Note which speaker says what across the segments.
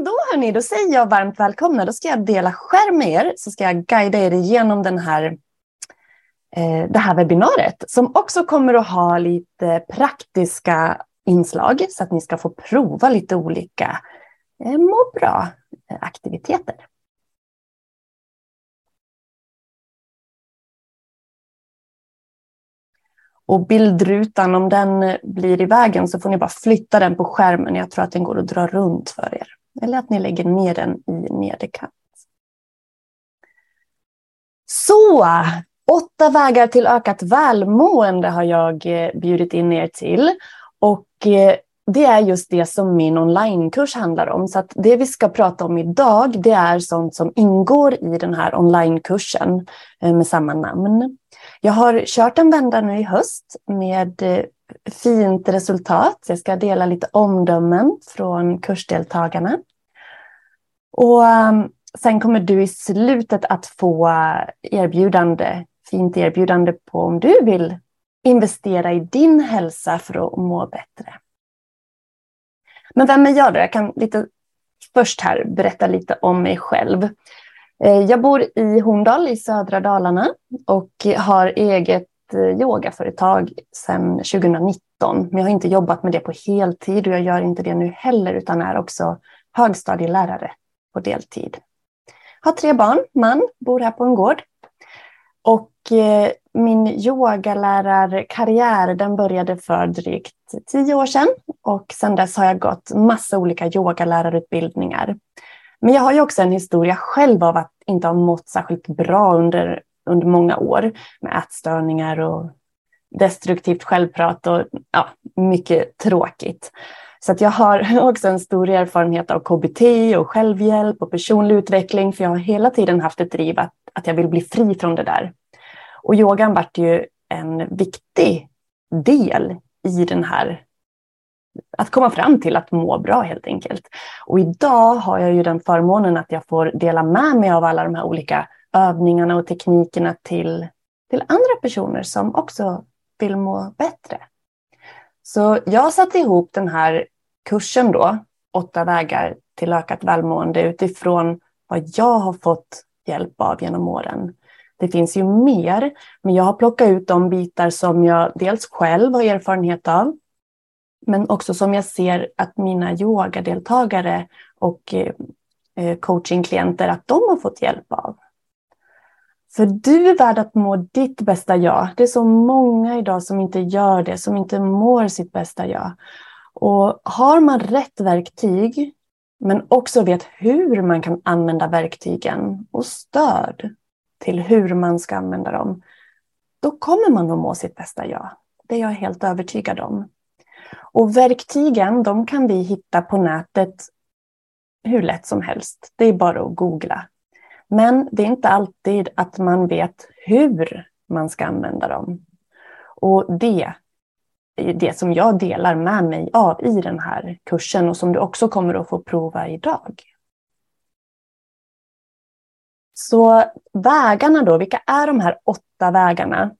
Speaker 1: Men då hörni, då säger jag varmt välkomna. Då ska jag dela skärm med er så ska jag guida er igenom den här, eh, det här webbinariet som också kommer att ha lite praktiska inslag så att ni ska få prova lite olika eh, må bra-aktiviteter. Eh, Och bildrutan, om den blir i vägen så får ni bara flytta den på skärmen. Jag tror att den går att dra runt för er. Eller att ni lägger ner den i nederkant. Så, åtta vägar till ökat välmående har jag eh, bjudit in er till. Och eh, det är just det som min onlinekurs handlar om. Så att det vi ska prata om idag, det är sånt som ingår i den här onlinekursen eh, med samma namn. Jag har kört en vända nu i höst med fint resultat. Jag ska dela lite omdömen från kursdeltagarna. Och ehm, sen kommer du i slutet att få erbjudande, fint erbjudande på om du vill investera i din hälsa för att må bättre. Men vem är jag då? Jag kan lite först här berätta lite om mig själv. Eh, jag bor i Horndal i södra Dalarna och har eget eh, yogaföretag sedan 2019. Men jag har inte jobbat med det på heltid och jag gör inte det nu heller utan är också högstadielärare på deltid. Har tre barn, man, bor här på en gård. Och eh, min yogalärarkarriär den började för drygt tio år sedan. Och sedan dess har jag gått massa olika yogalärarutbildningar. Men jag har ju också en historia själv av att inte ha mått särskilt bra under, under många år med ätstörningar och destruktivt självprat och ja, mycket tråkigt. Så att jag har också en stor erfarenhet av KBT och självhjälp och personlig utveckling, för jag har hela tiden haft ett driv att, att jag vill bli fri från det där. Och yogan vart ju en viktig del i den här att komma fram till att må bra helt enkelt. Och idag har jag ju den förmånen att jag får dela med mig av alla de här olika övningarna och teknikerna till, till andra personer som också vill må bättre. Så jag satte ihop den här kursen då, åtta vägar till ökat välmående utifrån vad jag har fått hjälp av genom åren. Det finns ju mer, men jag har plockat ut de bitar som jag dels själv har erfarenhet av, men också som jag ser att mina yogadeltagare och eh, eh, coachingklienter, att de har fått hjälp av. För du är värd att må ditt bästa jag. Det är så många idag som inte gör det, som inte mår sitt bästa jag. Och har man rätt verktyg, men också vet hur man kan använda verktygen och stöd till hur man ska använda dem, då kommer man att må sitt bästa jag. Det är jag helt övertygad om. Och verktygen, de kan vi hitta på nätet hur lätt som helst. Det är bara att googla. Men det är inte alltid att man vet hur man ska använda dem. Och det är det som jag delar med mig av i den här kursen och som du också kommer att få prova idag. Så vägarna då, vilka är de här åtta vägarna?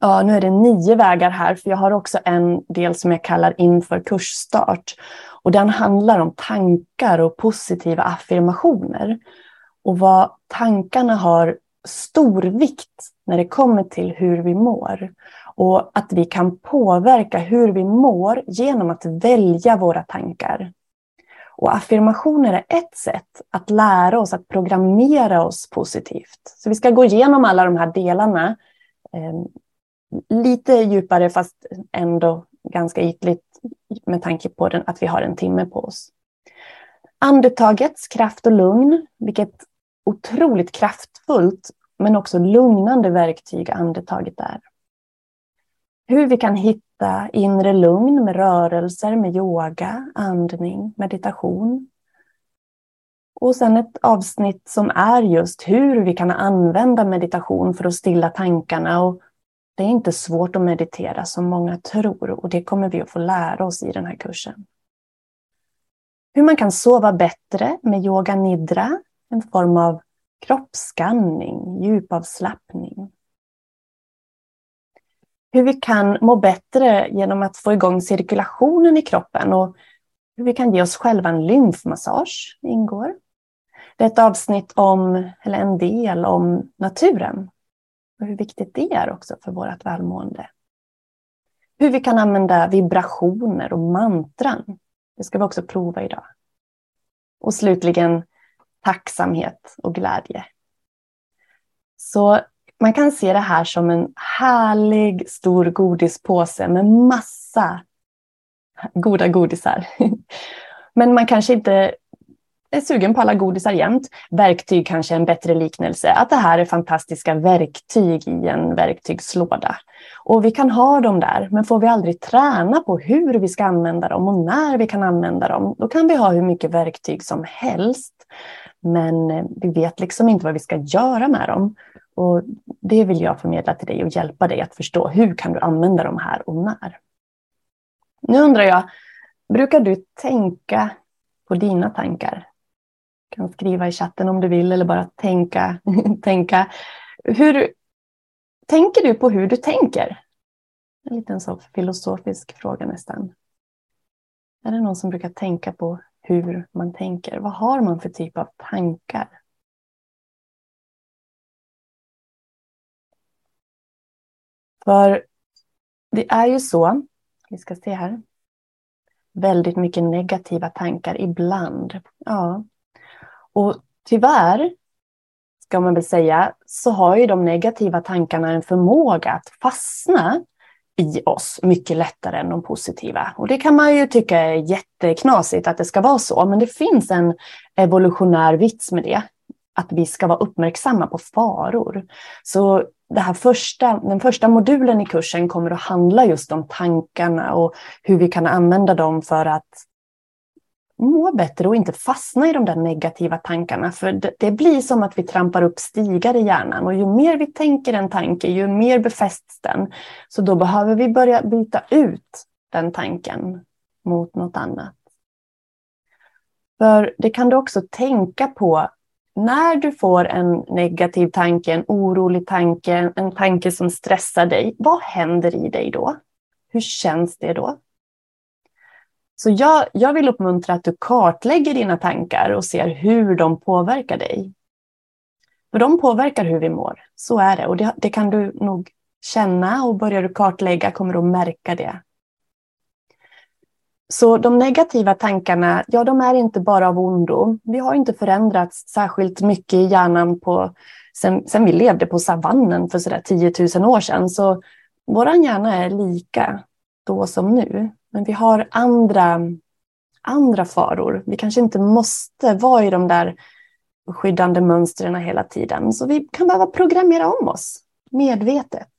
Speaker 1: ja, nu är det nio vägar här, för jag har också en del som jag kallar inför kursstart. Och den handlar om tankar och positiva affirmationer. Och vad tankarna har stor vikt när det kommer till hur vi mår. Och att vi kan påverka hur vi mår genom att välja våra tankar. Och affirmationer är ett sätt att lära oss att programmera oss positivt. Så vi ska gå igenom alla de här delarna eh, lite djupare fast ändå ganska ytligt med tanke på den, att vi har en timme på oss. Andetagets kraft och lugn, vilket otroligt kraftfullt men också lugnande verktyg andetaget är. Hur vi kan hitta inre lugn med rörelser, med yoga, andning, meditation. Och sen ett avsnitt som är just hur vi kan använda meditation för att stilla tankarna. Och det är inte svårt att meditera som många tror och det kommer vi att få lära oss i den här kursen. Hur man kan sova bättre med yoga nidra, en form av kroppsskanning, djupavslappning. Hur vi kan må bättre genom att få igång cirkulationen i kroppen och hur vi kan ge oss själva en lymfmassage ingår. Det är ett avsnitt om, eller en del om naturen och hur viktigt det är också för vårt välmående. Hur vi kan använda vibrationer och mantran. Det ska vi också prova idag. Och slutligen tacksamhet och glädje. Så man kan se det här som en härlig stor godispåse med massa goda godisar. Men man kanske inte är sugen på alla godisar jämt. Verktyg kanske är en bättre liknelse. Att det här är fantastiska verktyg i en verktygslåda. Och vi kan ha dem där, men får vi aldrig träna på hur vi ska använda dem och när vi kan använda dem, då kan vi ha hur mycket verktyg som helst. Men eh, vi vet liksom inte vad vi ska göra med dem. Och det vill jag förmedla till dig och hjälpa dig att förstå. Hur kan du använda dem här och när? Nu undrar jag, brukar du tänka på dina tankar? Du kan skriva i chatten om du vill eller bara tänka. tänka. Hur, tänker du på hur du tänker? En liten så filosofisk fråga nästan. Är det någon som brukar tänka på hur man tänker. Vad har man för typ av tankar? För det är ju så, vi ska se här, väldigt mycket negativa tankar ibland. Ja. Och tyvärr, ska man väl säga, så har ju de negativa tankarna en förmåga att fastna i oss mycket lättare än de positiva. Och det kan man ju tycka är jätteknasigt att det ska vara så, men det finns en evolutionär vits med det. Att vi ska vara uppmärksamma på faror. Så det här första, den första modulen i kursen kommer att handla just om tankarna och hur vi kan använda dem för att må bättre och inte fastna i de där negativa tankarna. För det, det, blir som att vi trampar upp stigar i hjärnan och ju mer vi tänker en tanke, ju mer befästs den. Så då behöver vi börja byta ut den tanken mot något annat. För det kan du också tänka på när du får en negativ tanke, en orolig tanke, en tanke som stressar dig. Vad händer i dig då? Hur känns det då? Så jag, jag vill uppmuntra att du kartlägger dina tankar och ser hur de påverkar dig. För de påverkar hur vi mår. Så är det. Och det, det kan du nog känna och börjar du kartlägga kommer du att märka det. Så de negativa tankarna, ja de är inte bara av ondo. Vi har inte förändrats särskilt mycket i hjärnan på, sen, sen vi levde på savannen för sådär 10 000 år sedan. Så vår hjärna är lika då som nu. Men vi har andra, andra faror. Vi kanske inte måste vara i de där skyddande mönstren hela tiden. Så vi kan behöva programmera om oss medvetet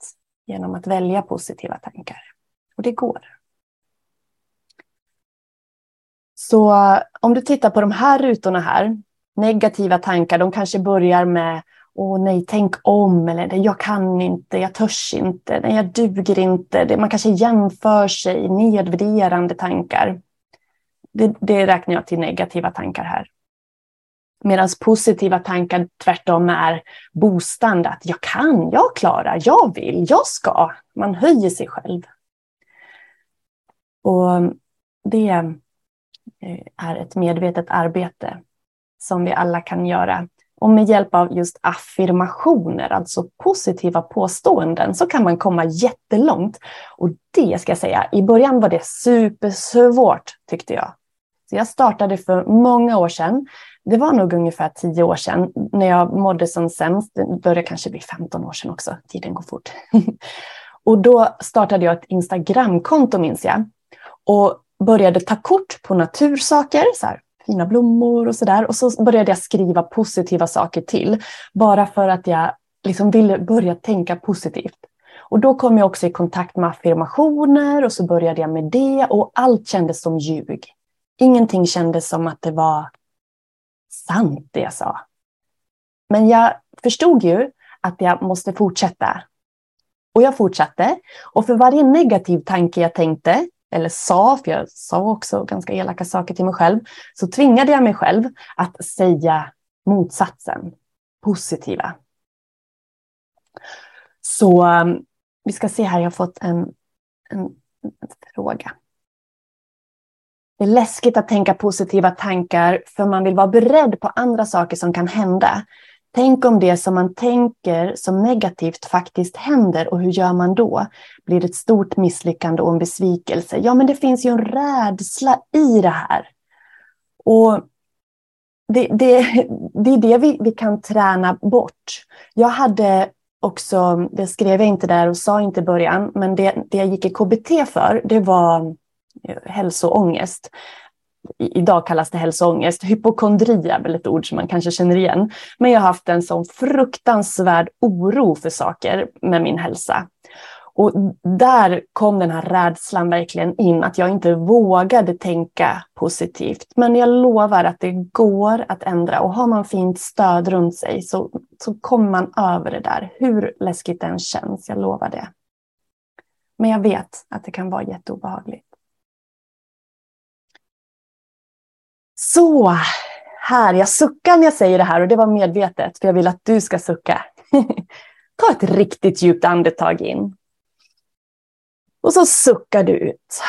Speaker 1: genom att välja positiva tankar. Och det går. Så eh, om du tittar på de här rutorna här, negativa tankar, de kanske börjar med Åh nej, tänk om, eller jag kan inte, jag törs inte, nej, jag duger inte. Man kanske jämför sig, nedvärderande tankar. Det, det räknar jag till negativa tankar här. Medan positiva tankar tvärtom är boostande, att jag kan, jag klarar, jag vill, jag ska. Man höjer sig själv. Och det eh, är ett medvetet arbete som vi alla kan göra. Och med hjälp av just affirmationer, alltså positiva påståenden, så kan man komma jättelångt. Och det ska jag säga, i början var det supersvårt tyckte jag. Så jag startade för många år sedan. Det var nog ungefär tio år sedan när jag mådde som sämst. Det började kanske bli 15 år sedan också. Tiden går fort. och då startade jag ett Instagramkonto minns jag. Och började ta kort på natursaker, så här, fina blommor och sådär. Och så började jag skriva positiva saker till. Bara för att jag liksom ville börja tänka positivt. Och då kom jag också i kontakt med affirmationer och så började jag med det och allt kändes som ljug. Ingenting kändes som att det var sant det jag sa. Men jag förstod ju att jag måste fortsätta. Och jag fortsatte. Och för varje negativ tanke jag tänkte, eller sa, för jag sa också ganska elaka saker till mig själv, så tvingade jag mig själv att säga motsatsen, positiva. Så um, vi ska se här, jag har fått en, en, en fråga. Det är läskigt att tänka positiva tankar för man vill vara beredd på andra saker som kan hända. Tänk om det som man tänker som negativt faktiskt händer och hur gör man då? Blir det ett stort misslyckande och en besvikelse? Ja, men det finns ju en rädsla i det här. Och det, det, det är det vi, vi kan träna bort. Jag hade också, det skrev jag inte där och sa inte i början, men det, det jag gick i KBT för, det var eh, hälsoångest. Idag kallas det hälsoångest. Hypokondri är väl ett ord som man kanske känner igen. Men jag har haft en sån fruktansvärd oro för saker med min hälsa. Och där kom den här rädslan verkligen in, att jag inte vågade tänka positivt. Men jag lovar att det går att ändra och har man fint stöd runt sig så, så kommer man över det där, hur läskigt det än känns, jag lovar det. Men jag vet att det kan vara jätteobehagligt. Så, här. Jag suckar när jag säger det här och det var medvetet för jag vill att du ska sucka. Ta ett riktigt djupt andetag in. Och så suckar du ut.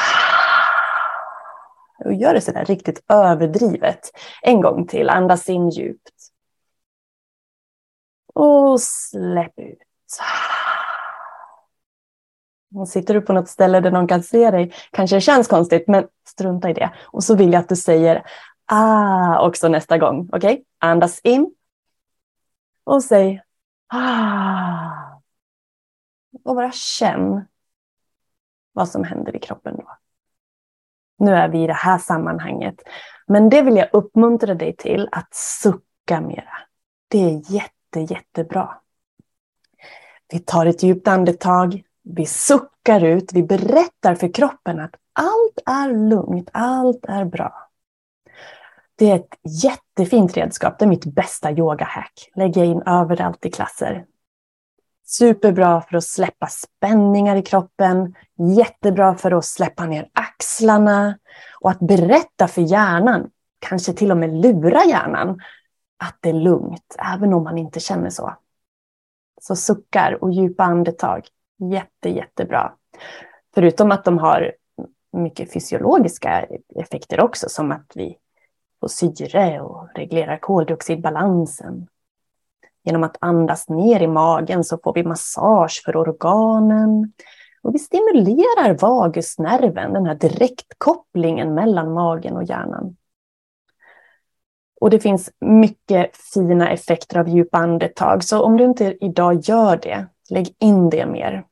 Speaker 1: Och gör det sådär riktigt överdrivet. En gång till. Andas in djupt. Och släpp ut. Och sitter du på något ställe där någon kan se dig, kanske det känns konstigt, men strunta i det. Och så vill jag att du säger ah också nästa gång. Okej, okay? andas in. Och säg ah. Och bara känn vad som händer i kroppen då. Nu är vi i det här sammanhanget. Men det vill jag uppmuntra dig till att sucka mera. Det är jätte, jättebra. Vi tar ett djupt andetag. Vi suckar ut. Vi berättar för kroppen att allt är lugnt. Allt är bra. Det är ett jättefint redskap. Det är mitt bästa yogahack. Lägger jag in överallt i klasser. Superbra för att släppa spänningar i kroppen. Jättebra för att släppa ner axlarna. Och att berätta för hjärnan, kanske till och med lura hjärnan, att det är lugnt, även om man inte känner så. Så suckar och djupa andetag. Jätte, jättebra. Förutom att de har mycket fysiologiska effekter också, som att vi och syre och reglerar koldioxidbalansen. Genom att andas ner i magen så får vi massage för organen. Och vi stimulerar vagusnerven, den här direktkopplingen mellan magen och hjärnan. Och det finns mycket fina effekter av djupa andetag. Så om du inte idag gör det, lägg in det mer.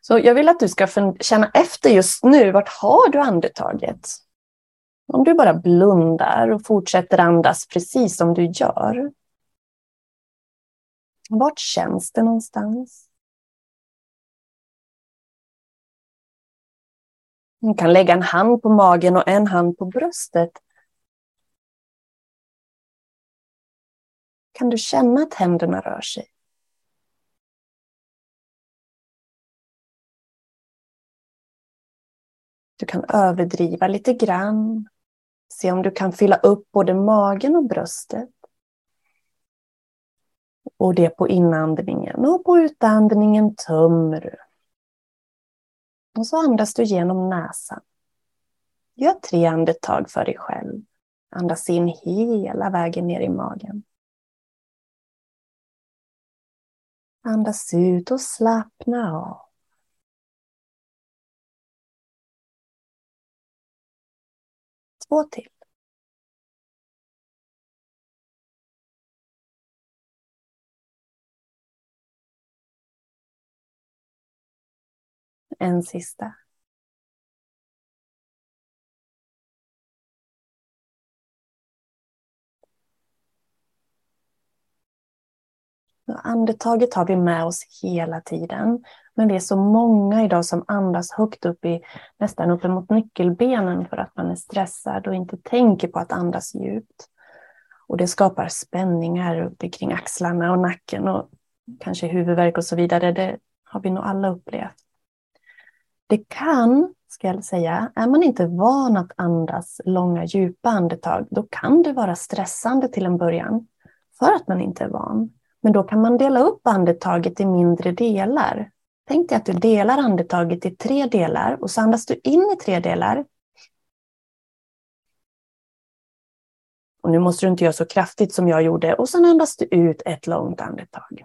Speaker 1: Så jag vill att du ska känna efter just nu, vart har du andetaget? Om du bara blundar och fortsätter andas precis som du gör. Vart känns det någonstans? Du kan lägga en hand på magen och en hand på bröstet. Kan du känna att händerna rör sig? Du kan överdriva lite grann Se om du kan fylla upp både magen och bröstet. Och det på inandningen och på utandningen tömmer du. Och så andas du genom näsan. Gör tre andetag för dig själv. Andas in hela vägen ner i magen. Andas ut och slappna av. Två till. En sista. Andetaget har vi med oss hela tiden. Men det är så många idag som andas högt upp i nästan uppemot nyckelbenen för att man är stressad och inte tänker på att andas djupt. Och det skapar spänningar uppe kring axlarna och nacken och kanske huvudvärk och så vidare. Det har vi nog alla upplevt. Det kan, ska jag säga, är man inte van att andas långa djupa andetag, då kan det vara stressande till en början för att man inte är van. Men då kan man dela upp andetaget i mindre delar. Tänk dig att du delar andetaget i tre delar och så andas du in i tre delar. Och nu måste du inte göra så kraftigt som jag gjorde och sen andas du ut ett långt andetag.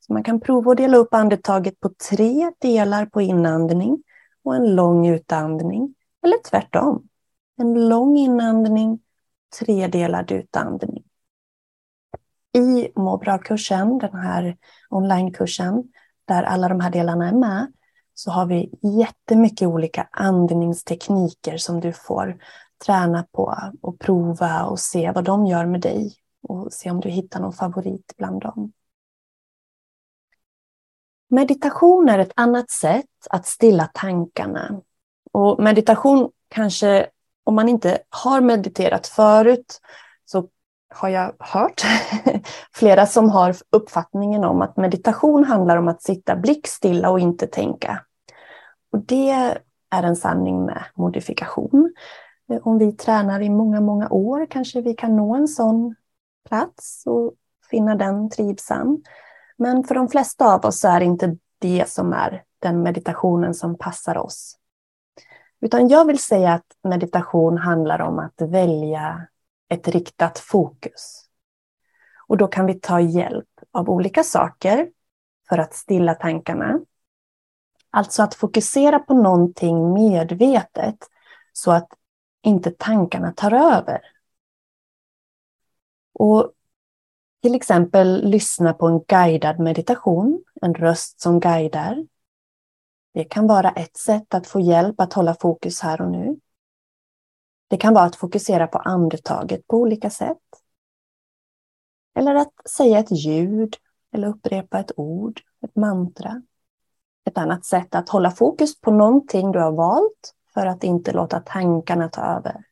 Speaker 1: Så man kan prova att dela upp andetaget på tre delar på inandning och en lång utandning. Eller tvärtom. En lång inandning, tre delad utandning i Må bra-kursen, den här onlinekursen, där alla de här delarna är med, så har vi jättemycket olika andningstekniker som du får träna på och prova och se vad de gör med dig och se om du hittar någon favorit bland dem. Meditation är ett annat sätt att stilla tankarna. Och meditation kanske, om man inte har mediterat förut, har jag hört flera som har uppfattningen om att meditation handlar om att sitta blickstilla och inte tänka. Och det är en sanning med modifikation. Eh, om vi tränar i många, många år kanske vi kan nå en sån plats och finna den trivsam. Men för de flesta av oss är det inte det som är den meditationen som passar oss. Utan jag vill säga att meditation handlar om att välja ett riktat fokus. Och då kan vi ta hjälp av olika saker för att stilla tankarna. Alltså att fokusera på någonting medvetet så att inte tankarna tar över. Och till exempel lyssna på en guidad meditation, en röst som guidar. Det kan vara ett sätt att få hjälp att hålla fokus här och nu. Det kan vara att fokusera på andetaget på olika sätt. Eller att säga ett ljud eller upprepa ett ord, ett mantra. Ett annat sätt att hålla fokus på någonting du har valt för att inte låta tankarna ta över.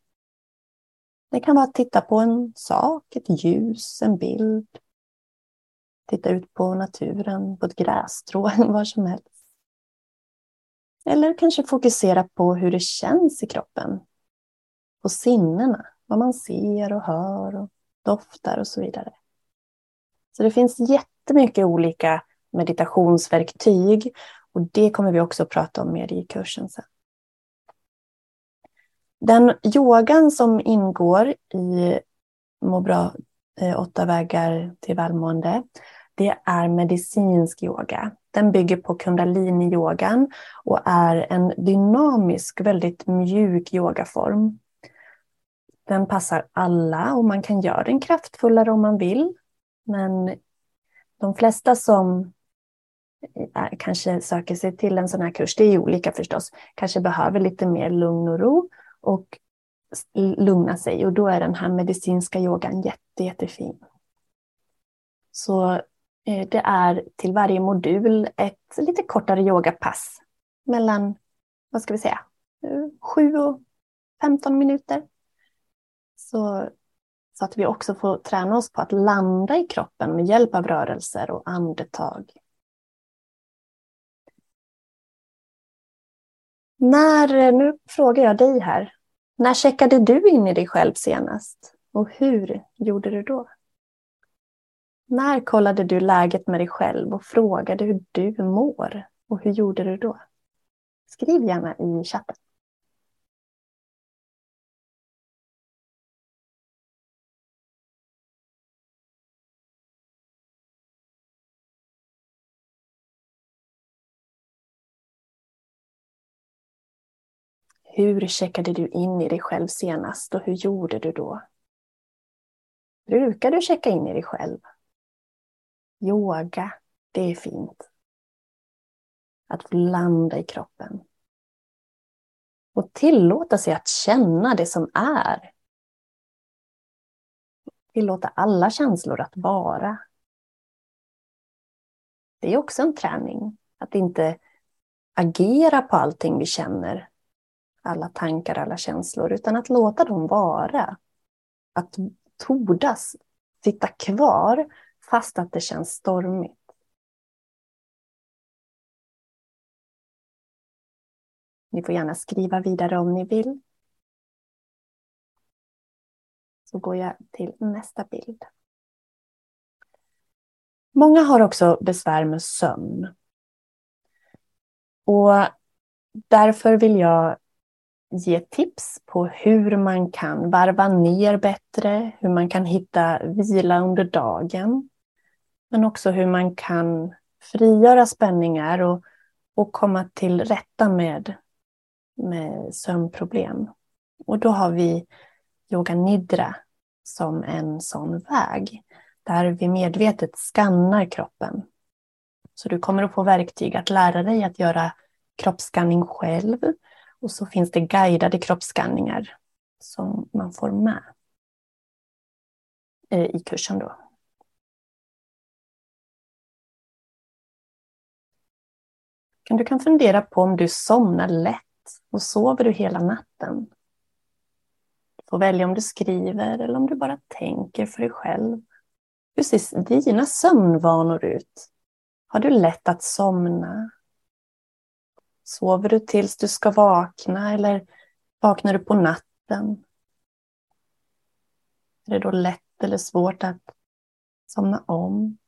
Speaker 1: Det kan vara att titta på en sak, ett ljus, en bild. Titta ut på naturen, på ett grässtrå, var som helst. Eller kanske fokusera på hur det känns i kroppen på sinnena. Vad man ser och hör och doftar och så vidare. Så det finns jättemycket olika meditationsverktyg och det kommer vi också att prata om mer i kursen sen. Den yogan som ingår i Må bra, eh, åtta vägar till välmående, det är medicinsk yoga. Den bygger på kundalini-yogan och är en dynamisk, väldigt mjuk yogaform. Den passar alla och man kan göra den kraftfullare om man vill. Men de flesta som eh, kanske söker sig till en sån här kurs, det är olika förstås, kanske behöver lite mer lugn och ro och lugna sig och då är den här medicinska yogan jätte, jättefin. Så eh, det är till varje modul ett lite kortare yogapass mellan, vad ska vi säga, eh, 7 och 15 minuter. Så, så att vi också får träna oss på att landa i kroppen med hjälp av rörelser och andetag. När, eh, nu frågar jag dig här, När checkade du in i dig själv senast? Och hur gjorde du då? När kollade du läget med dig själv och frågade hur du mår? Och hur gjorde du då? Skriv gärna i chatten. Hur checkade du in i dig själv senast och hur gjorde du då? Brukar du checka in i dig själv? Yoga, det är fint. Att få landa i kroppen. Och tillåta sig att känna det som är. Tillåta alla känslor att vara. Det är också en träning. Att inte agera på allting vi känner. Alla tankar, alla känslor. Utan att låta dem vara. Att tordas sitta kvar fast att det känns stormigt. Ni får gärna skriva vidare om ni vill. Så går jag till nästa bild. Många har också besvär med sömn. Och därför vill jag ge tips på hur man kan varva ner bättre, hur man kan hitta vila under dagen. Men också hur man kan frigöra spänningar och, och komma till rätta med, med sömnproblem. Och då har vi yoga nidra som en sån väg. Där vi medvetet skannar kroppen. Så du kommer att få verktyg att lära dig att göra kroppsskanning själv och så finns det guidade kroppsskanningar som man får med eh, i kursen. Då. Du kan fundera på om du somnar lätt och sover du hela natten. Du får välja om du skriver eller om du bara tänker för dig själv. Hur ser dina sömnvanor ut? Har du lätt att somna? Sover du tills du ska vakna eller vaknar du på natten? Är det då lätt eller svårt att somna om?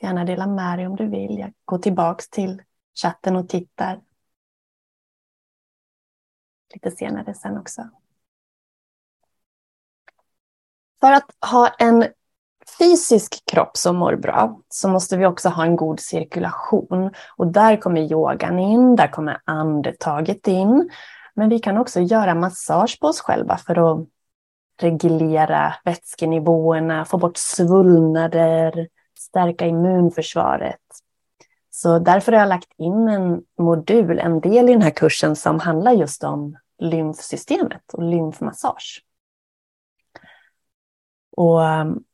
Speaker 1: Gärna dela med dig om du vill. Jag går tillbaks till chatten och tittar lite senare sen också. För att ha en fysisk kropp som mår bra så måste vi också ha en god cirkulation. Och där kommer yogan in, där kommer andetaget in. Men vi kan också göra massage på oss själva för att reglera vätskenivåerna, få bort svullnader, stärka immunförsvaret. Så därför har jag lagt in en modul, en del i den här kursen som handlar just om lymfsystemet och lymfmassage. Och ehm,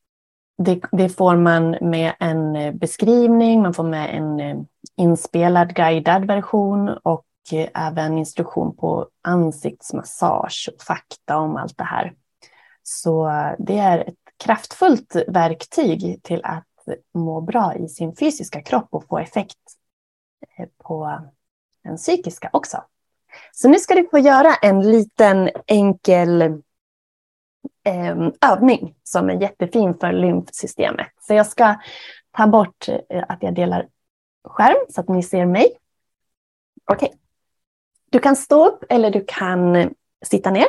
Speaker 1: det, det, får man med en eh, beskrivning, man får med en eh, inspelad guidad version och eh, även instruktion på ansiktsmassage och fakta om allt det här. Så det är ett kraftfullt verktyg till att må bra i sin fysiska kropp och få effekt på den psykiska också. Så nu ska du få göra en liten enkel Ehm, övning som är jättefin för lymfsystemet. Så jag ska ta bort eh, att jag delar skärm så att ni ser mig. Okej. Okay. Du kan stå upp eller du kan eh, sitta ner.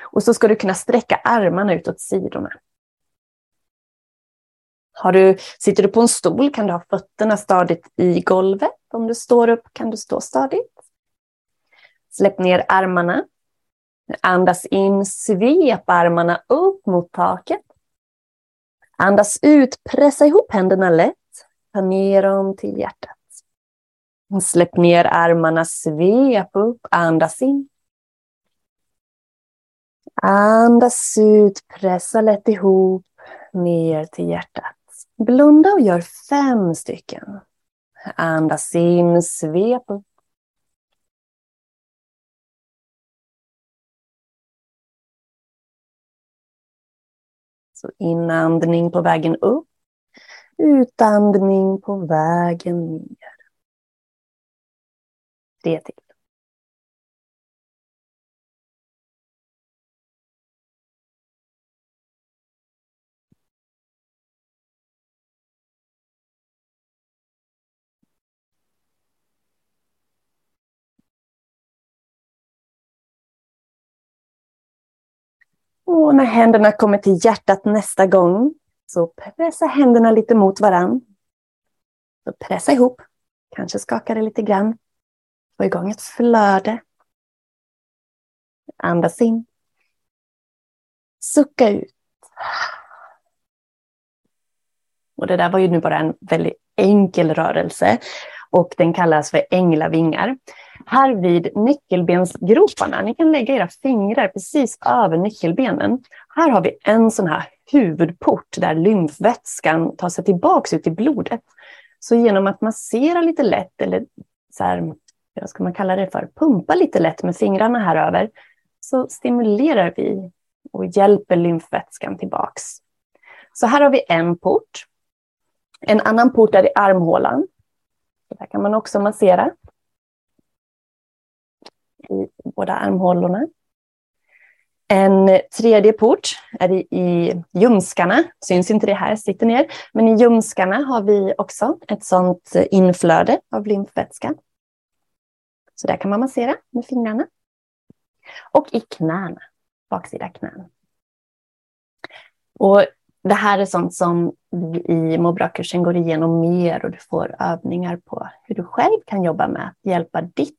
Speaker 1: Och så ska du kunna sträcka armarna ut åt sidorna. Har du, sitter du på en stol kan du ha fötterna stadigt i golvet. Om du står upp kan du stå stadigt. Släpp ner armarna Andas in, svep armarna upp mot taket. Andas ut, pressa ihop händerna lätt. Ta ner dem till hjärtat. Släpp ner armarna, svep upp, andas in. Andas ut, pressa lätt ihop, ner till hjärtat. Blunda och gör fem stycken. Andas in, svep upp. Så inandning på vägen upp. Utandning på vägen ner. Tre till. Och när händerna kommer till hjärtat nästa gång så pressa händerna lite mot varann. Så pressa ihop, kanske skaka det lite grann. Få igång ett flöde. Andas in. Sucka ut. Och det där var ju nu bara en väldigt enkel rörelse och den kallas för änglavingar. Här vid nyckelbensgroparna, ni kan lägga era fingrar precis över nyckelbenen. Här har vi en sån här huvudport där lymfvätskan tar sig tillbaks ut i blodet. Så genom att massera lite lätt eller så här, vad ska man kalla det för, pumpa lite lätt med fingrarna här över så stimulerar vi och hjälper lymfvätskan tillbaks. Så här har vi en port. En annan port är i armhålan. där kan man också massera i båda armhålorna. En tredje port är i, ljumskarna. Syns inte det här, sitter ner. Men i ljumskarna har vi också ett sådant inflöde av lymfvätska. Så där kan man massera med fingrarna. Och i knäna, baksida knän. Och det här är sånt som vi i må bra-kursen går igenom mer och du får övningar på hur du själv kan jobba med att hjälpa ditt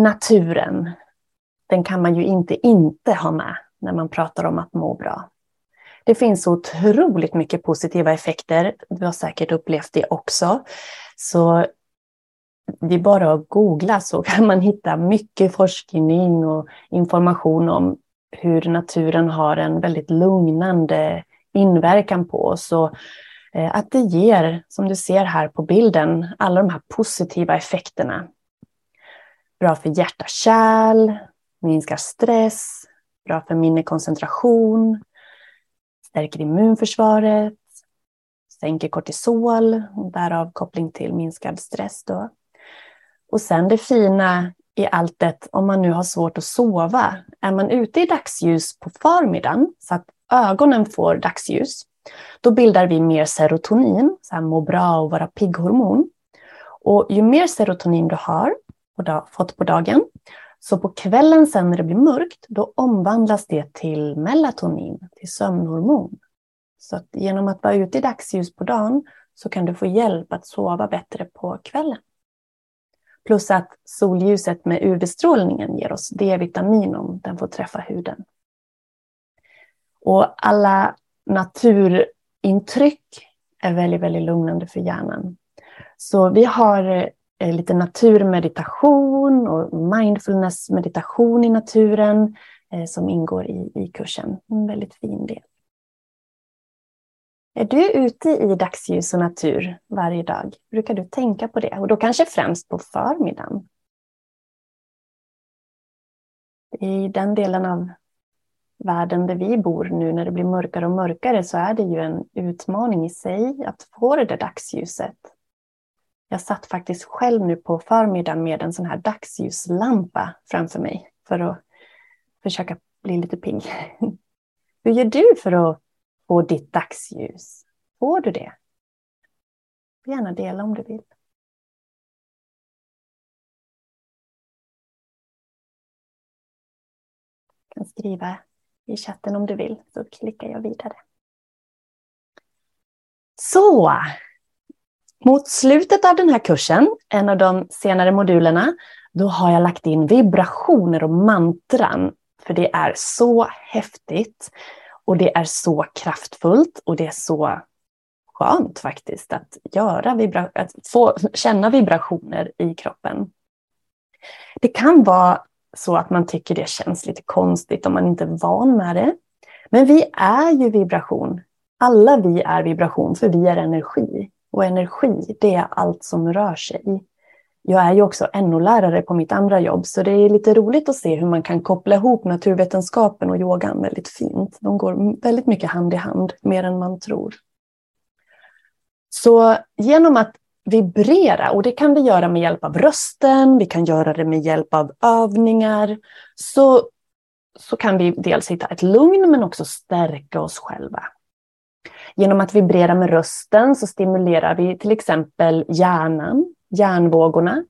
Speaker 1: Naturen, den kan man ju inte inte ha med när man pratar om att må bra. Det finns otroligt mycket positiva effekter. Du har säkert upplevt det också. Så det är bara att googla så kan man hitta mycket forskning och information om hur naturen har en väldigt lugnande inverkan på oss. Och eh, att det ger, som du ser här på bilden, alla de här positiva effekterna Bra för hjärta-kärl, minskar stress, bra för minnekoncentration, stärker immunförsvaret, sänker kortisol, därav koppling till minskad stress. Då. Och sen det fina i alltet, om man nu har svårt att sova, är man ute i dagsljus på förmiddagen så att ögonen får dagsljus, då bildar vi mer serotonin, så här må bra och vara pigghormon. Och ju mer serotonin du har, på fått på dagen. Så på kvällen sen när det blir mörkt, då omvandlas det till melatonin, till sömnhormon. Så att genom att vara ute i dagsljus på dagen så kan du få hjälp att sova bättre på kvällen. Plus att solljuset med UV-strålningen ger oss D-vitamin om den får träffa huden. Och alla naturintryck är väldigt, väldigt lugnande för hjärnan. Så vi har Eh, lite naturmeditation och mindfulness meditation i naturen eh, som ingår i, i kursen. En väldigt fin del. Är du ute i dagsljus och natur varje dag? Brukar du tänka på det? Och då kanske främst på förmiddagen. I den delen av världen där vi bor nu när det blir mörkare och mörkare så är det ju en utmaning i sig att få det där dagsljuset. Jag satt faktiskt själv nu på förmiddagen med en sån här dagsljuslampa framför mig för att försöka bli lite pigg. Hur gör du för att få ditt dagsljus? Får du det? gärna dela om du vill. Du kan skriva i chatten om du vill, så klickar jag vidare. Så, mot slutet av den här kursen, en av de senare modulerna, då har jag lagt in vibrationer och mantran. För det är så häftigt och det är så kraftfullt och det är så skönt faktiskt att, göra vibra att få känna vibrationer i kroppen. Det kan vara så att man tycker det känns lite konstigt om man inte är van med det. Men vi är ju vibration. Alla vi är vibration för vi är energi. Och energi, det är allt som rör sig. Jag är ju också NO-lärare på mitt andra jobb, så det är lite roligt att se hur man kan koppla ihop naturvetenskapen och yogan väldigt fint. De går väldigt mycket hand i hand, mer än man tror. Så genom att vibrera, och det kan vi göra med hjälp av rösten, vi kan göra det med hjälp av övningar, så, så kan vi dels hitta ett lugn men också stärka oss själva. Genom att vibrera med rösten så stimulerar vi till exempel hjärnan, hjärnvågorna.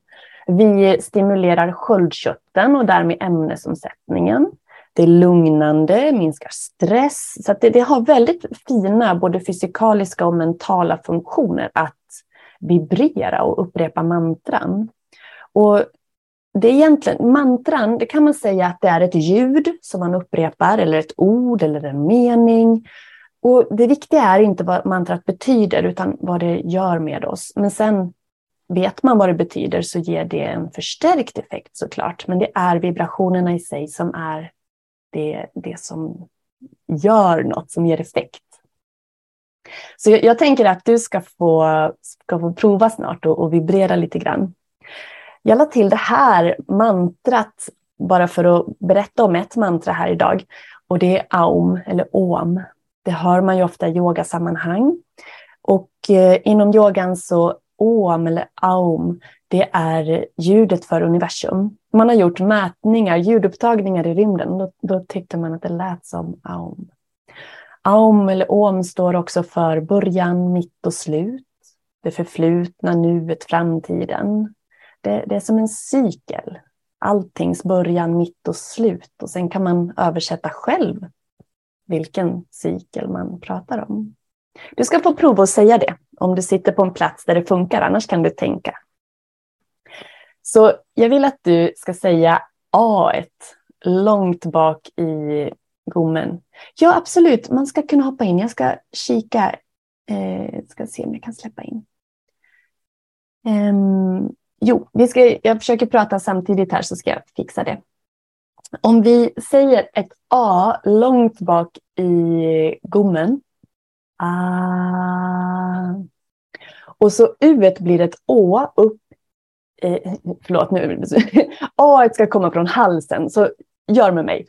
Speaker 1: Vi stimulerar sköldkörteln och därmed ämnesomsättningen. Det är lugnande, minskar stress. Så det, det, har väldigt fina både fysikaliska och mentala funktioner att vibrera och upprepa mantran. Och det är egentligen, mantran, det kan man säga att det är ett ljud som man upprepar, eller ett ord eller en mening. Och det viktiga är inte vad mantrat betyder, utan vad det gör med oss. Men sen vet man vad det betyder så ger det en förstärkt effekt såklart. Men det är vibrationerna i sig som är det, det som gör något, som ger effekt. Så jag, jag tänker att du ska få, ska få prova snart och, och vibrera lite grann. Jag la till det här mantrat bara för att berätta om ett mantra här idag. Och det är Aum eller Om. Det hör man ju ofta i yogasammanhang. Och eh, inom yogan så Om eller Aum, det är ljudet för universum. Man har gjort mätningar, ljudupptagningar i rymden. Då, då tyckte man att det lät som Aum. Aum eller Om står också för början, mitt och slut. Det förflutna, nuet, framtiden. Det, det är som en cykel. Alltings början, mitt och slut. Och sen kan man översätta själv vilken cykel man pratar om. Du ska få prova att säga det om du sitter på en plats där det funkar, annars kan du tänka. Så jag vill att du ska säga A långt bak i gommen. Ja, absolut, man ska kunna hoppa in. Jag ska kika, eh, ska se om jag kan släppa in. Um, jo, vi ska, jag försöker prata samtidigt här så ska jag fixa det. Om vi säger ett A långt bak i gommen. Ah. Och så U blir ett Å upp. Eh, förlåt, nu. A ska komma från halsen, så gör med mig.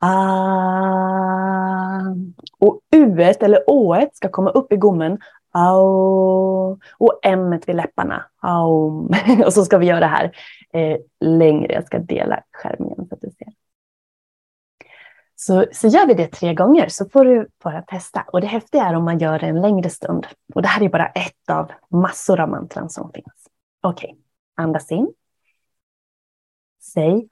Speaker 1: Ah. Och U eller Å ska komma upp i gommen. Au. Och M vid läpparna. Au. Och så ska vi göra det här eh, längre. Jag ska dela skärmen så. Så, gör vi det tre gånger så får du bara testa. Och det häftiga är om man gör det en längre stund. Och det här är bara ett av massor av mantran som finns. Okej, okay. andas in. Säg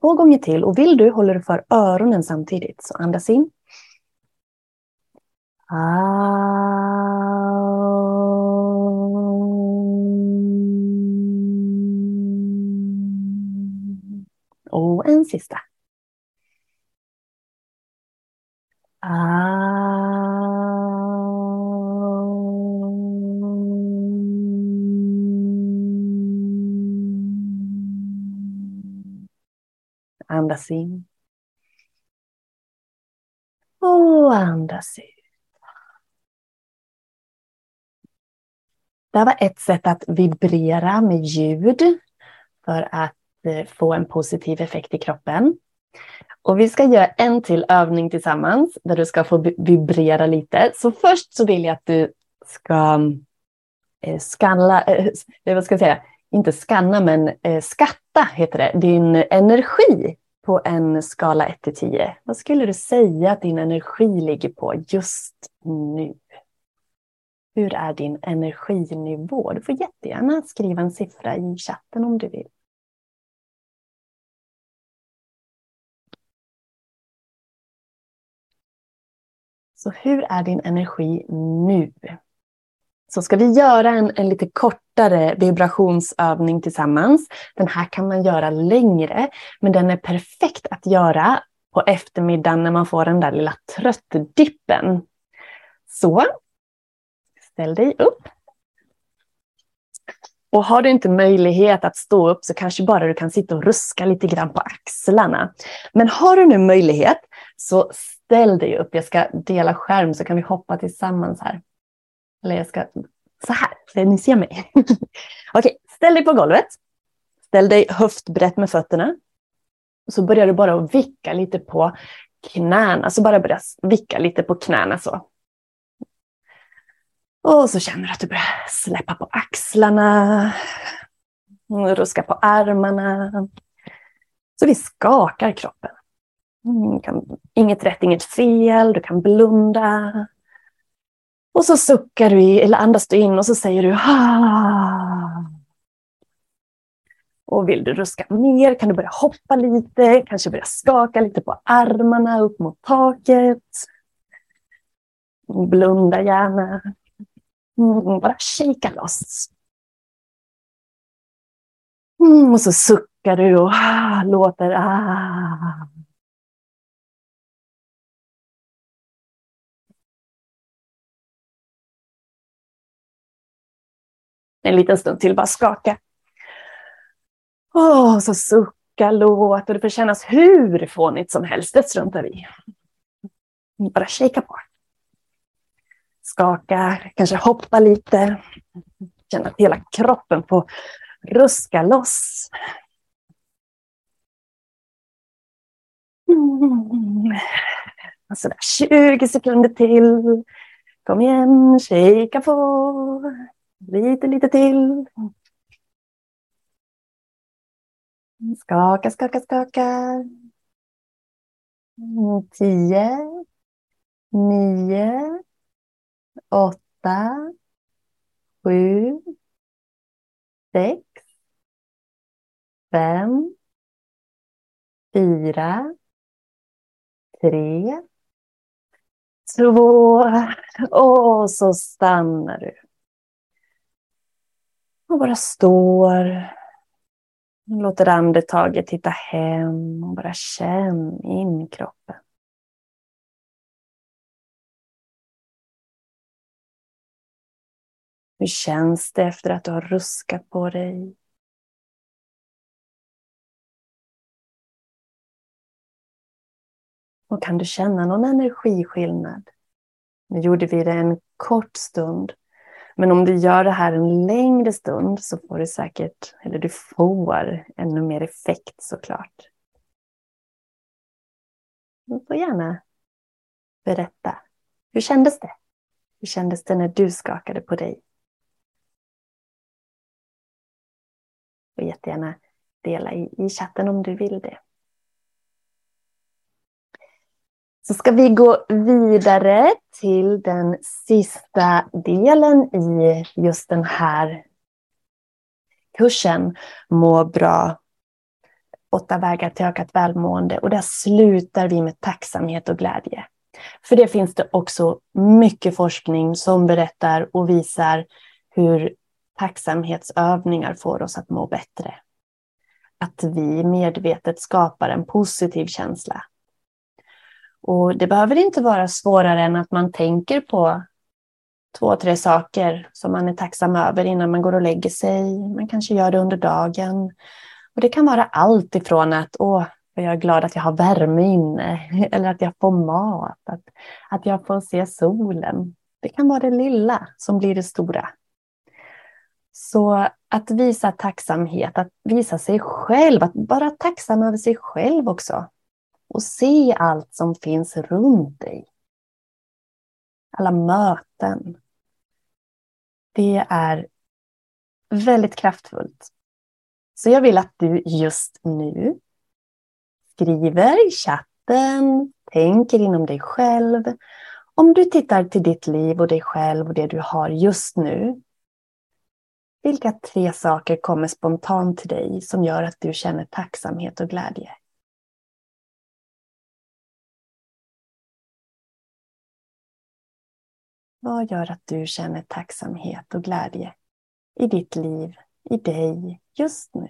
Speaker 1: Två gånger till och vill du håller du för öronen samtidigt. Så andas in. Aum. En sista. Ah. Andas in. Och andas ut. Det här var ett sätt att vibrera med ljud för att Eh, få en positiv effekt i kroppen. Och vi ska göra en till övning tillsammans där du ska få vibrera lite. Så först så vill jag att du ska eh, skanna, eh, eh, vad ska jag säga, inte skanna men eh, skatta heter det, din energi på en skala 1 till 10, vad skulle du säga att din energi ligger på just nu? Hur är din energinivå? Du får jättegärna skriva en siffra i chatten om du vill. Så hur är din energi nu? Så ska vi göra en, en lite kortare vibrationsövning tillsammans. Den här kan man göra längre, men den är perfekt att göra på eftermiddagen när man får den där lilla tröttdippen. Så, ställ dig upp. Och har du inte möjlighet att stå upp så kanske bara du kan sitta och ruska lite grann på axlarna. Men har du nu möjlighet så ställ dig upp. Jag ska dela skärm så kan vi hoppa tillsammans här. Eller jag ska så här, så ni ser mig. Okej, ställ dig på golvet. Ställ dig höftbrett med fötterna. Så börjar du bara att vicka lite på knäna. Så bara börja vicka lite på knäna så. Och så känner du att du börjar släppa på axlarna. Ruska på armarna. Så vi skakar kroppen. Mm, kan, inget rätt, inget fel. Du kan blunda. Och så suckar du, eller andas du in och så säger du ah. Och vill du ruska mer kan du börja hoppa lite, kanske börja skaka lite på armarna upp mot taket. Blunda gärna. Mm, bara kika loss. Mm, och så suckar du och ah, låter ah. En liten stund till, bara skaka. Åh, så sucka, låt och det får kännas hur fånigt som helst, det struntar vi i. Bara shaka på. Skaka, kanske hoppa lite. Känna att hela kroppen får ruska loss. Mm. Sådär 20 sekunder till. Kom igen, shaka på. Lite, lite till. Skaka, skaka, skaka. Tio, nio, åtta, sju, sex, fem, fyra, tre, två. Och så stannar du. Och bara står. Låter andetaget hitta hem och bara känn in kroppen. Hur känns det efter att du har ruskat på dig? Och kan du känna någon energiskillnad? Nu gjorde vi det en kort stund. Men om du gör det här en längre stund så får du säkert, eller du får ännu mer effekt såklart. Du får gärna berätta. Hur kändes det? Hur kändes det när du skakade på dig? Och jättegärna dela i, i chatten om du vill det. Så ska vi gå vidare till den sista delen i just den här kursen. Må bra. Åtta vägar till ökat välmående. Och där slutar vi med tacksamhet och glädje. För det finns det också mycket forskning som berättar och visar hur tacksamhetsövningar får oss att må bättre. Att vi medvetet skapar en positiv känsla och det behöver inte vara svårare än att man tänker på två, tre saker som man är tacksam över innan man går och lägger sig. Man kanske gör det under dagen. Och det kan vara allt ifrån att åh, jag är glad att jag har värme inne eller att jag får mat, att, att jag får se solen. Det kan vara det lilla som blir det stora. Så att visa tacksamhet, att visa sig själv, att vara tacksam över sig själv också och se allt som finns runt dig. Alla möten. Det är väldigt kraftfullt. Så jag vill att du just nu skriver i chatten, tänker inom dig själv. Om du tittar till ditt liv och dig själv och det du har just nu. Vilka tre saker kommer spontant till dig som gör att du känner tacksamhet och glädje? Vad gör att du känner tacksamhet och glädje i ditt liv, i dig, just nu?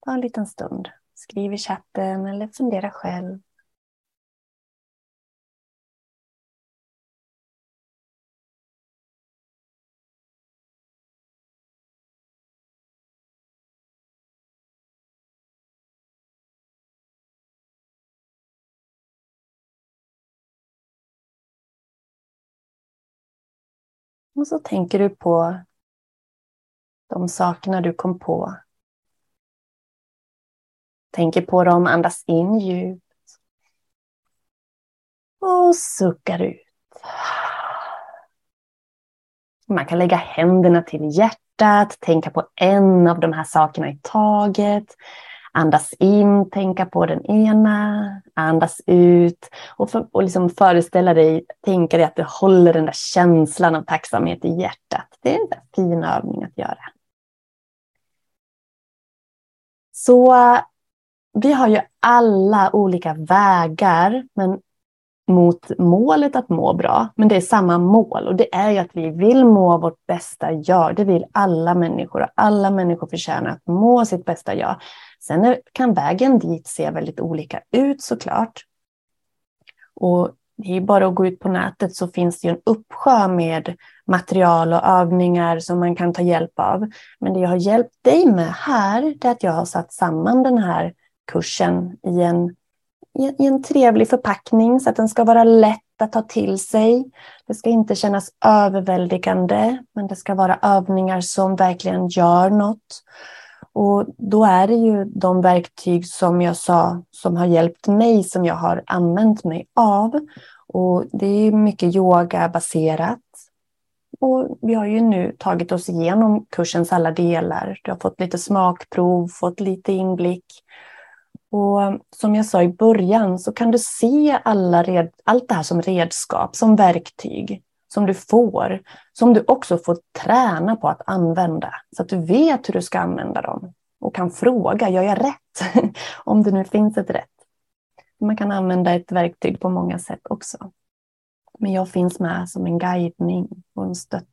Speaker 1: Ta en liten stund. Skriv i chatten eller fundera själv. Och så tänker du på de sakerna du kom på. Tänker på dem, andas in djupt. Och suckar ut. Man kan lägga händerna till hjärtat, tänka på en av de här sakerna i taget. Andas in, tänka på den ena, andas ut och, för, och liksom föreställa dig, tänka dig att du håller den där känslan av tacksamhet i hjärtat. Det är en fin övning att göra. Så vi har ju alla olika vägar men mot målet att må bra. Men det är samma mål och det är ju att vi vill må vårt bästa jag. Det vill alla människor och alla människor förtjänar att må sitt bästa jag. Sen kan vägen dit se väldigt olika ut såklart. Och det är bara att gå ut på nätet så finns det ju en uppsjö med material och övningar som man kan ta hjälp av. Men det jag har hjälpt dig med här, det är att jag har satt samman den här kursen i en, i en trevlig förpackning så att den ska vara lätt att ta till sig. Det ska inte kännas överväldigande, men det ska vara övningar som verkligen gör något. Och då är det ju de verktyg som jag sa som har hjälpt mig som jag har använt mig av. Och det är mycket yogabaserat. Och vi har ju nu tagit oss igenom kursens alla delar. Du har fått lite smakprov, fått lite inblick. Och som jag sa i början så kan du se alla red, allt det här som redskap, som verktyg som du får, som du också får träna på att använda. Så att du vet hur du ska använda dem. Och kan fråga, gör jag rätt? Om det nu finns ett rätt. Man kan använda ett verktyg på många sätt också. Men jag finns med som en guidning och en stött,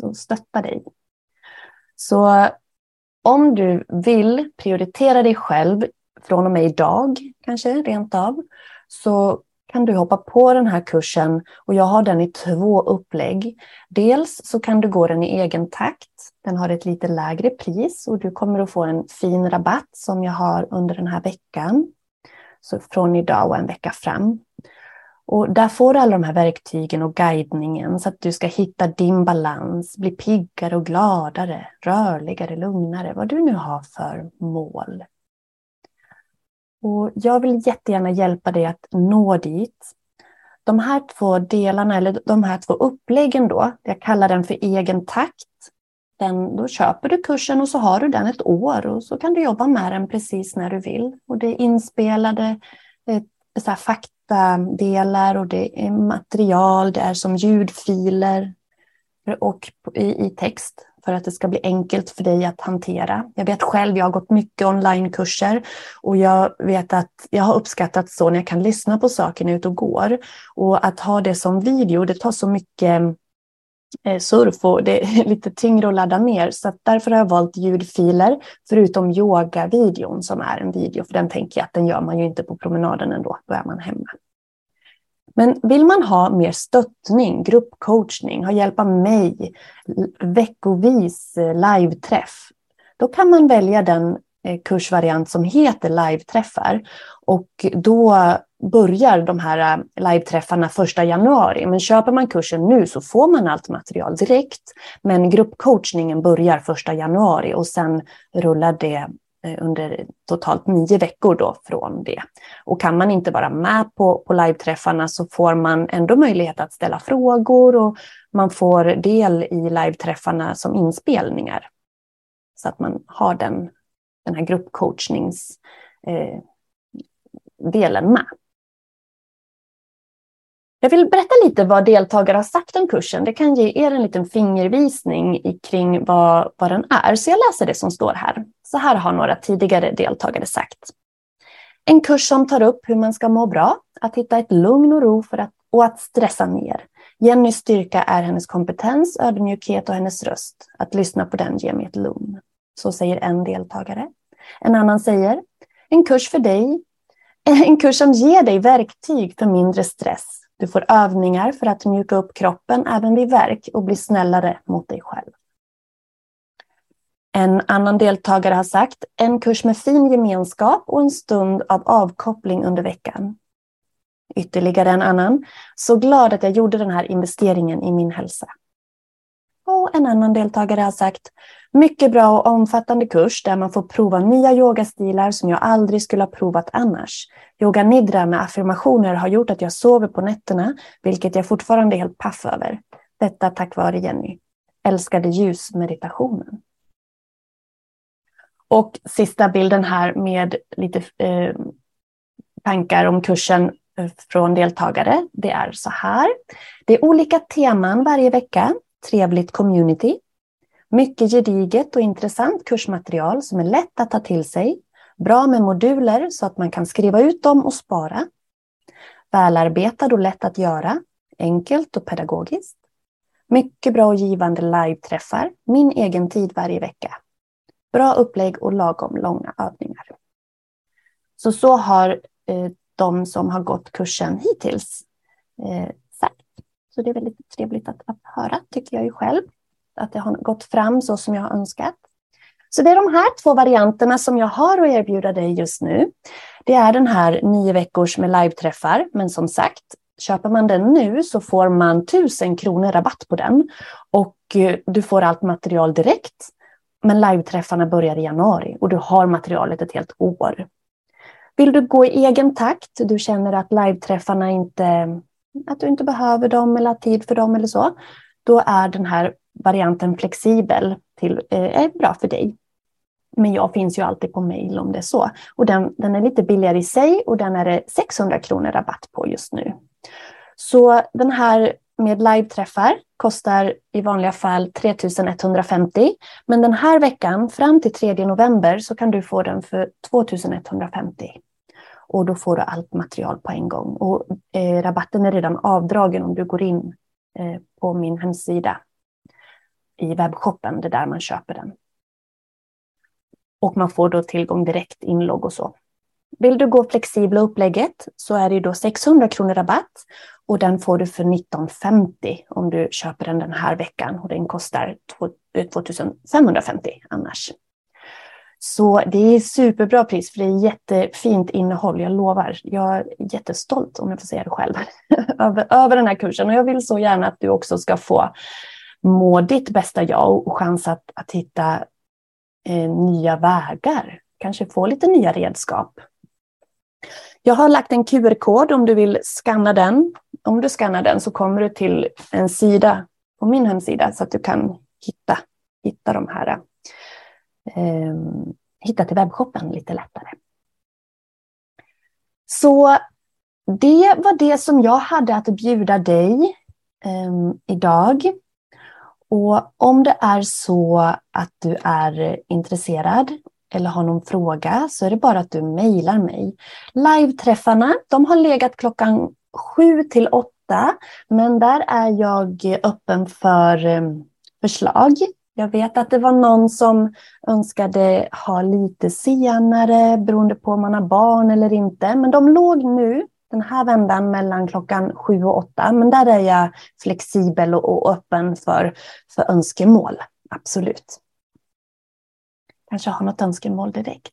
Speaker 1: som stöttar dig. Så om du vill prioritera dig själv från och med idag, kanske rent av, så kan du hoppa på den här kursen och jag har den i två upplägg. Dels så kan du gå den i egen takt. Den har ett lite lägre pris och du kommer att få en fin rabatt som jag har under den här veckan. Så från idag och en vecka fram. Och där får du alla de här verktygen och guidningen så att du ska hitta din balans, bli piggare och gladare, rörligare, lugnare, vad du nu har för mål. Och jag vill jättegärna hjälpa dig att nå dit. De här två delarna, eller de här två uppläggen då, jag kallar den för egen takt. Den, då köper du kursen och så har du den ett år och så kan du jobba med den precis när du vill. Och det är inspelade det är så faktadelar och det är material, det är som ljudfiler och i, i text för att det ska bli enkelt för dig att hantera. Jag vet själv, jag har gått mycket onlinekurser och jag vet att jag har uppskattat så när jag kan lyssna på saker när jag är ute och går. Och att ha det som video, det tar så mycket eh, surf och det är lite tyngre att ladda ner. Så därför har jag valt ljudfiler, förutom yogavideon som är en video, för den tänker jag att den gör man ju inte på promenaden ändå, då är man hemma. Men vill man ha mer stöttning, gruppcoachning, ha hjälp av mig, veckovis eh, live-träff, då kan man välja den eh, kursvariant som heter live-träffar. Och då börjar de här eh, live-träffarna första januari. Men köper man kursen nu så får man allt material direkt. Men gruppcoachningen börjar första januari och sen rullar det Eh, under totalt nio veckor då från det. Och kan man inte vara med på, på live-träffarna så får man ändå möjlighet att ställa frågor och man får del i live-träffarna som inspelningar. Så att man har den den här gruppcoachningsdelen eh, med. Jag vill berätta lite vad deltagare har sagt om kursen. Det kan ge er en liten fingervisning kring vad, vad den är. Så jag läser det som står här. Så här har några tidigare deltagare sagt. En kurs som tar upp hur man ska må bra, att hitta ett lugn och ro för att, och att stressa ner. Jennys styrka är hennes kompetens, ödmjukhet och hennes röst. Att lyssna på den ger mig ett lugn. Så säger en deltagare. En annan säger, en kurs för dig. En kurs som ger dig verktyg för mindre stress. Du får övningar för att mjuka upp kroppen även vid verk och bli snällare mot dig själv. En annan deltagare har sagt en kurs med fin gemenskap och en stund av avkoppling under veckan. Ytterligare en annan. Så glad att jag gjorde den här investeringen i min hälsa. Och en annan deltagare har sagt mycket bra och omfattande kurs där man får prova nya yogastilar som jag aldrig skulle ha provat annars. Yoga nidra med affirmationer har gjort att jag sover på nätterna, vilket jag fortfarande är helt paff över. Detta tack vare Jenny. Älskade ljusmeditationen. Och sista bilden här med lite eh, tankar om kursen eh, från deltagare. Det är så här. Det är olika teman varje vecka. Trevligt community. Mycket gediget och intressant kursmaterial som är lätt att ta till sig. Bra med moduler så att man kan skriva ut dem och spara. Välarbetad och lätt att göra. Enkelt och pedagogiskt. Mycket bra och givande live-träffar. Min egen tid varje vecka. Bra upplägg och lagom långa övningar. Så så har eh, de som har gått kursen hittills eh, sagt. Så det är väldigt trevligt att, att höra, tycker jag ju själv. Att det har gått fram så som jag har önskat. Så det är de här två varianterna som jag har att erbjuda dig just nu. Det är den här nio veckors med live-träffar, men som sagt, köper man den nu så får man 1000 kronor rabatt på den. Och eh, du får allt material direkt. Men live-träffarna börjar i januari och du har materialet ett helt år. Vill du gå i egen takt, du känner att live-träffarna inte, att du inte behöver dem eller har tid för dem eller så, då är den här varianten flexibel till, eh, är bra för dig. Men jag finns ju alltid på mail om det är så. Och den, den är lite billigare i sig och den är det 600 kronor rabatt på just nu. Så den här med live-träffar kostar i vanliga fall 3150. Men den här veckan fram till 3 november så kan du få den för 2150. Och då får du allt material på en gång. Och eh, rabatten är redan avdragen om du går in eh, på min hemsida i webbshoppen, det är där man köper den. Och man får då tillgång direkt inlogg och så. Vill du gå flexibla upplägget så är det då 600 kronor rabatt och den får du för 1950 om du köper den den här veckan och den kostar 2550 eh, annars. Så det är superbra pris för det är jättefint innehåll, jag lovar. Jag är jättestolt om jag får säga det själv över, över den här kursen och jag vill så gärna att du också ska få må ditt bästa jag och chans att, att hitta eh, nya vägar. Kanske få lite nya redskap. Jag har lagt en QR-kod om du vill skanna den. Om du skannar den så kommer du till en sida på min hemsida så att du kan hitta, hitta de här eh, hitta till webbshoppen lite lättare. Så det var det som jag hade att bjuda dig eh, idag. Och om det är så att du är intresserad eller har någon fråga så är det bara att du mejlar mig. Live-träffarna, de har legat klockan sju till åtta, men där är jag öppen för eh, förslag. Jag vet att det var någon som önskade ha lite senare beroende på om man har barn eller inte, men de låg nu den här vändan mellan klockan sju och åtta. Men där är jag flexibel och, öppen för, för önskemål. Absolut. Kanske har något önskemål direkt.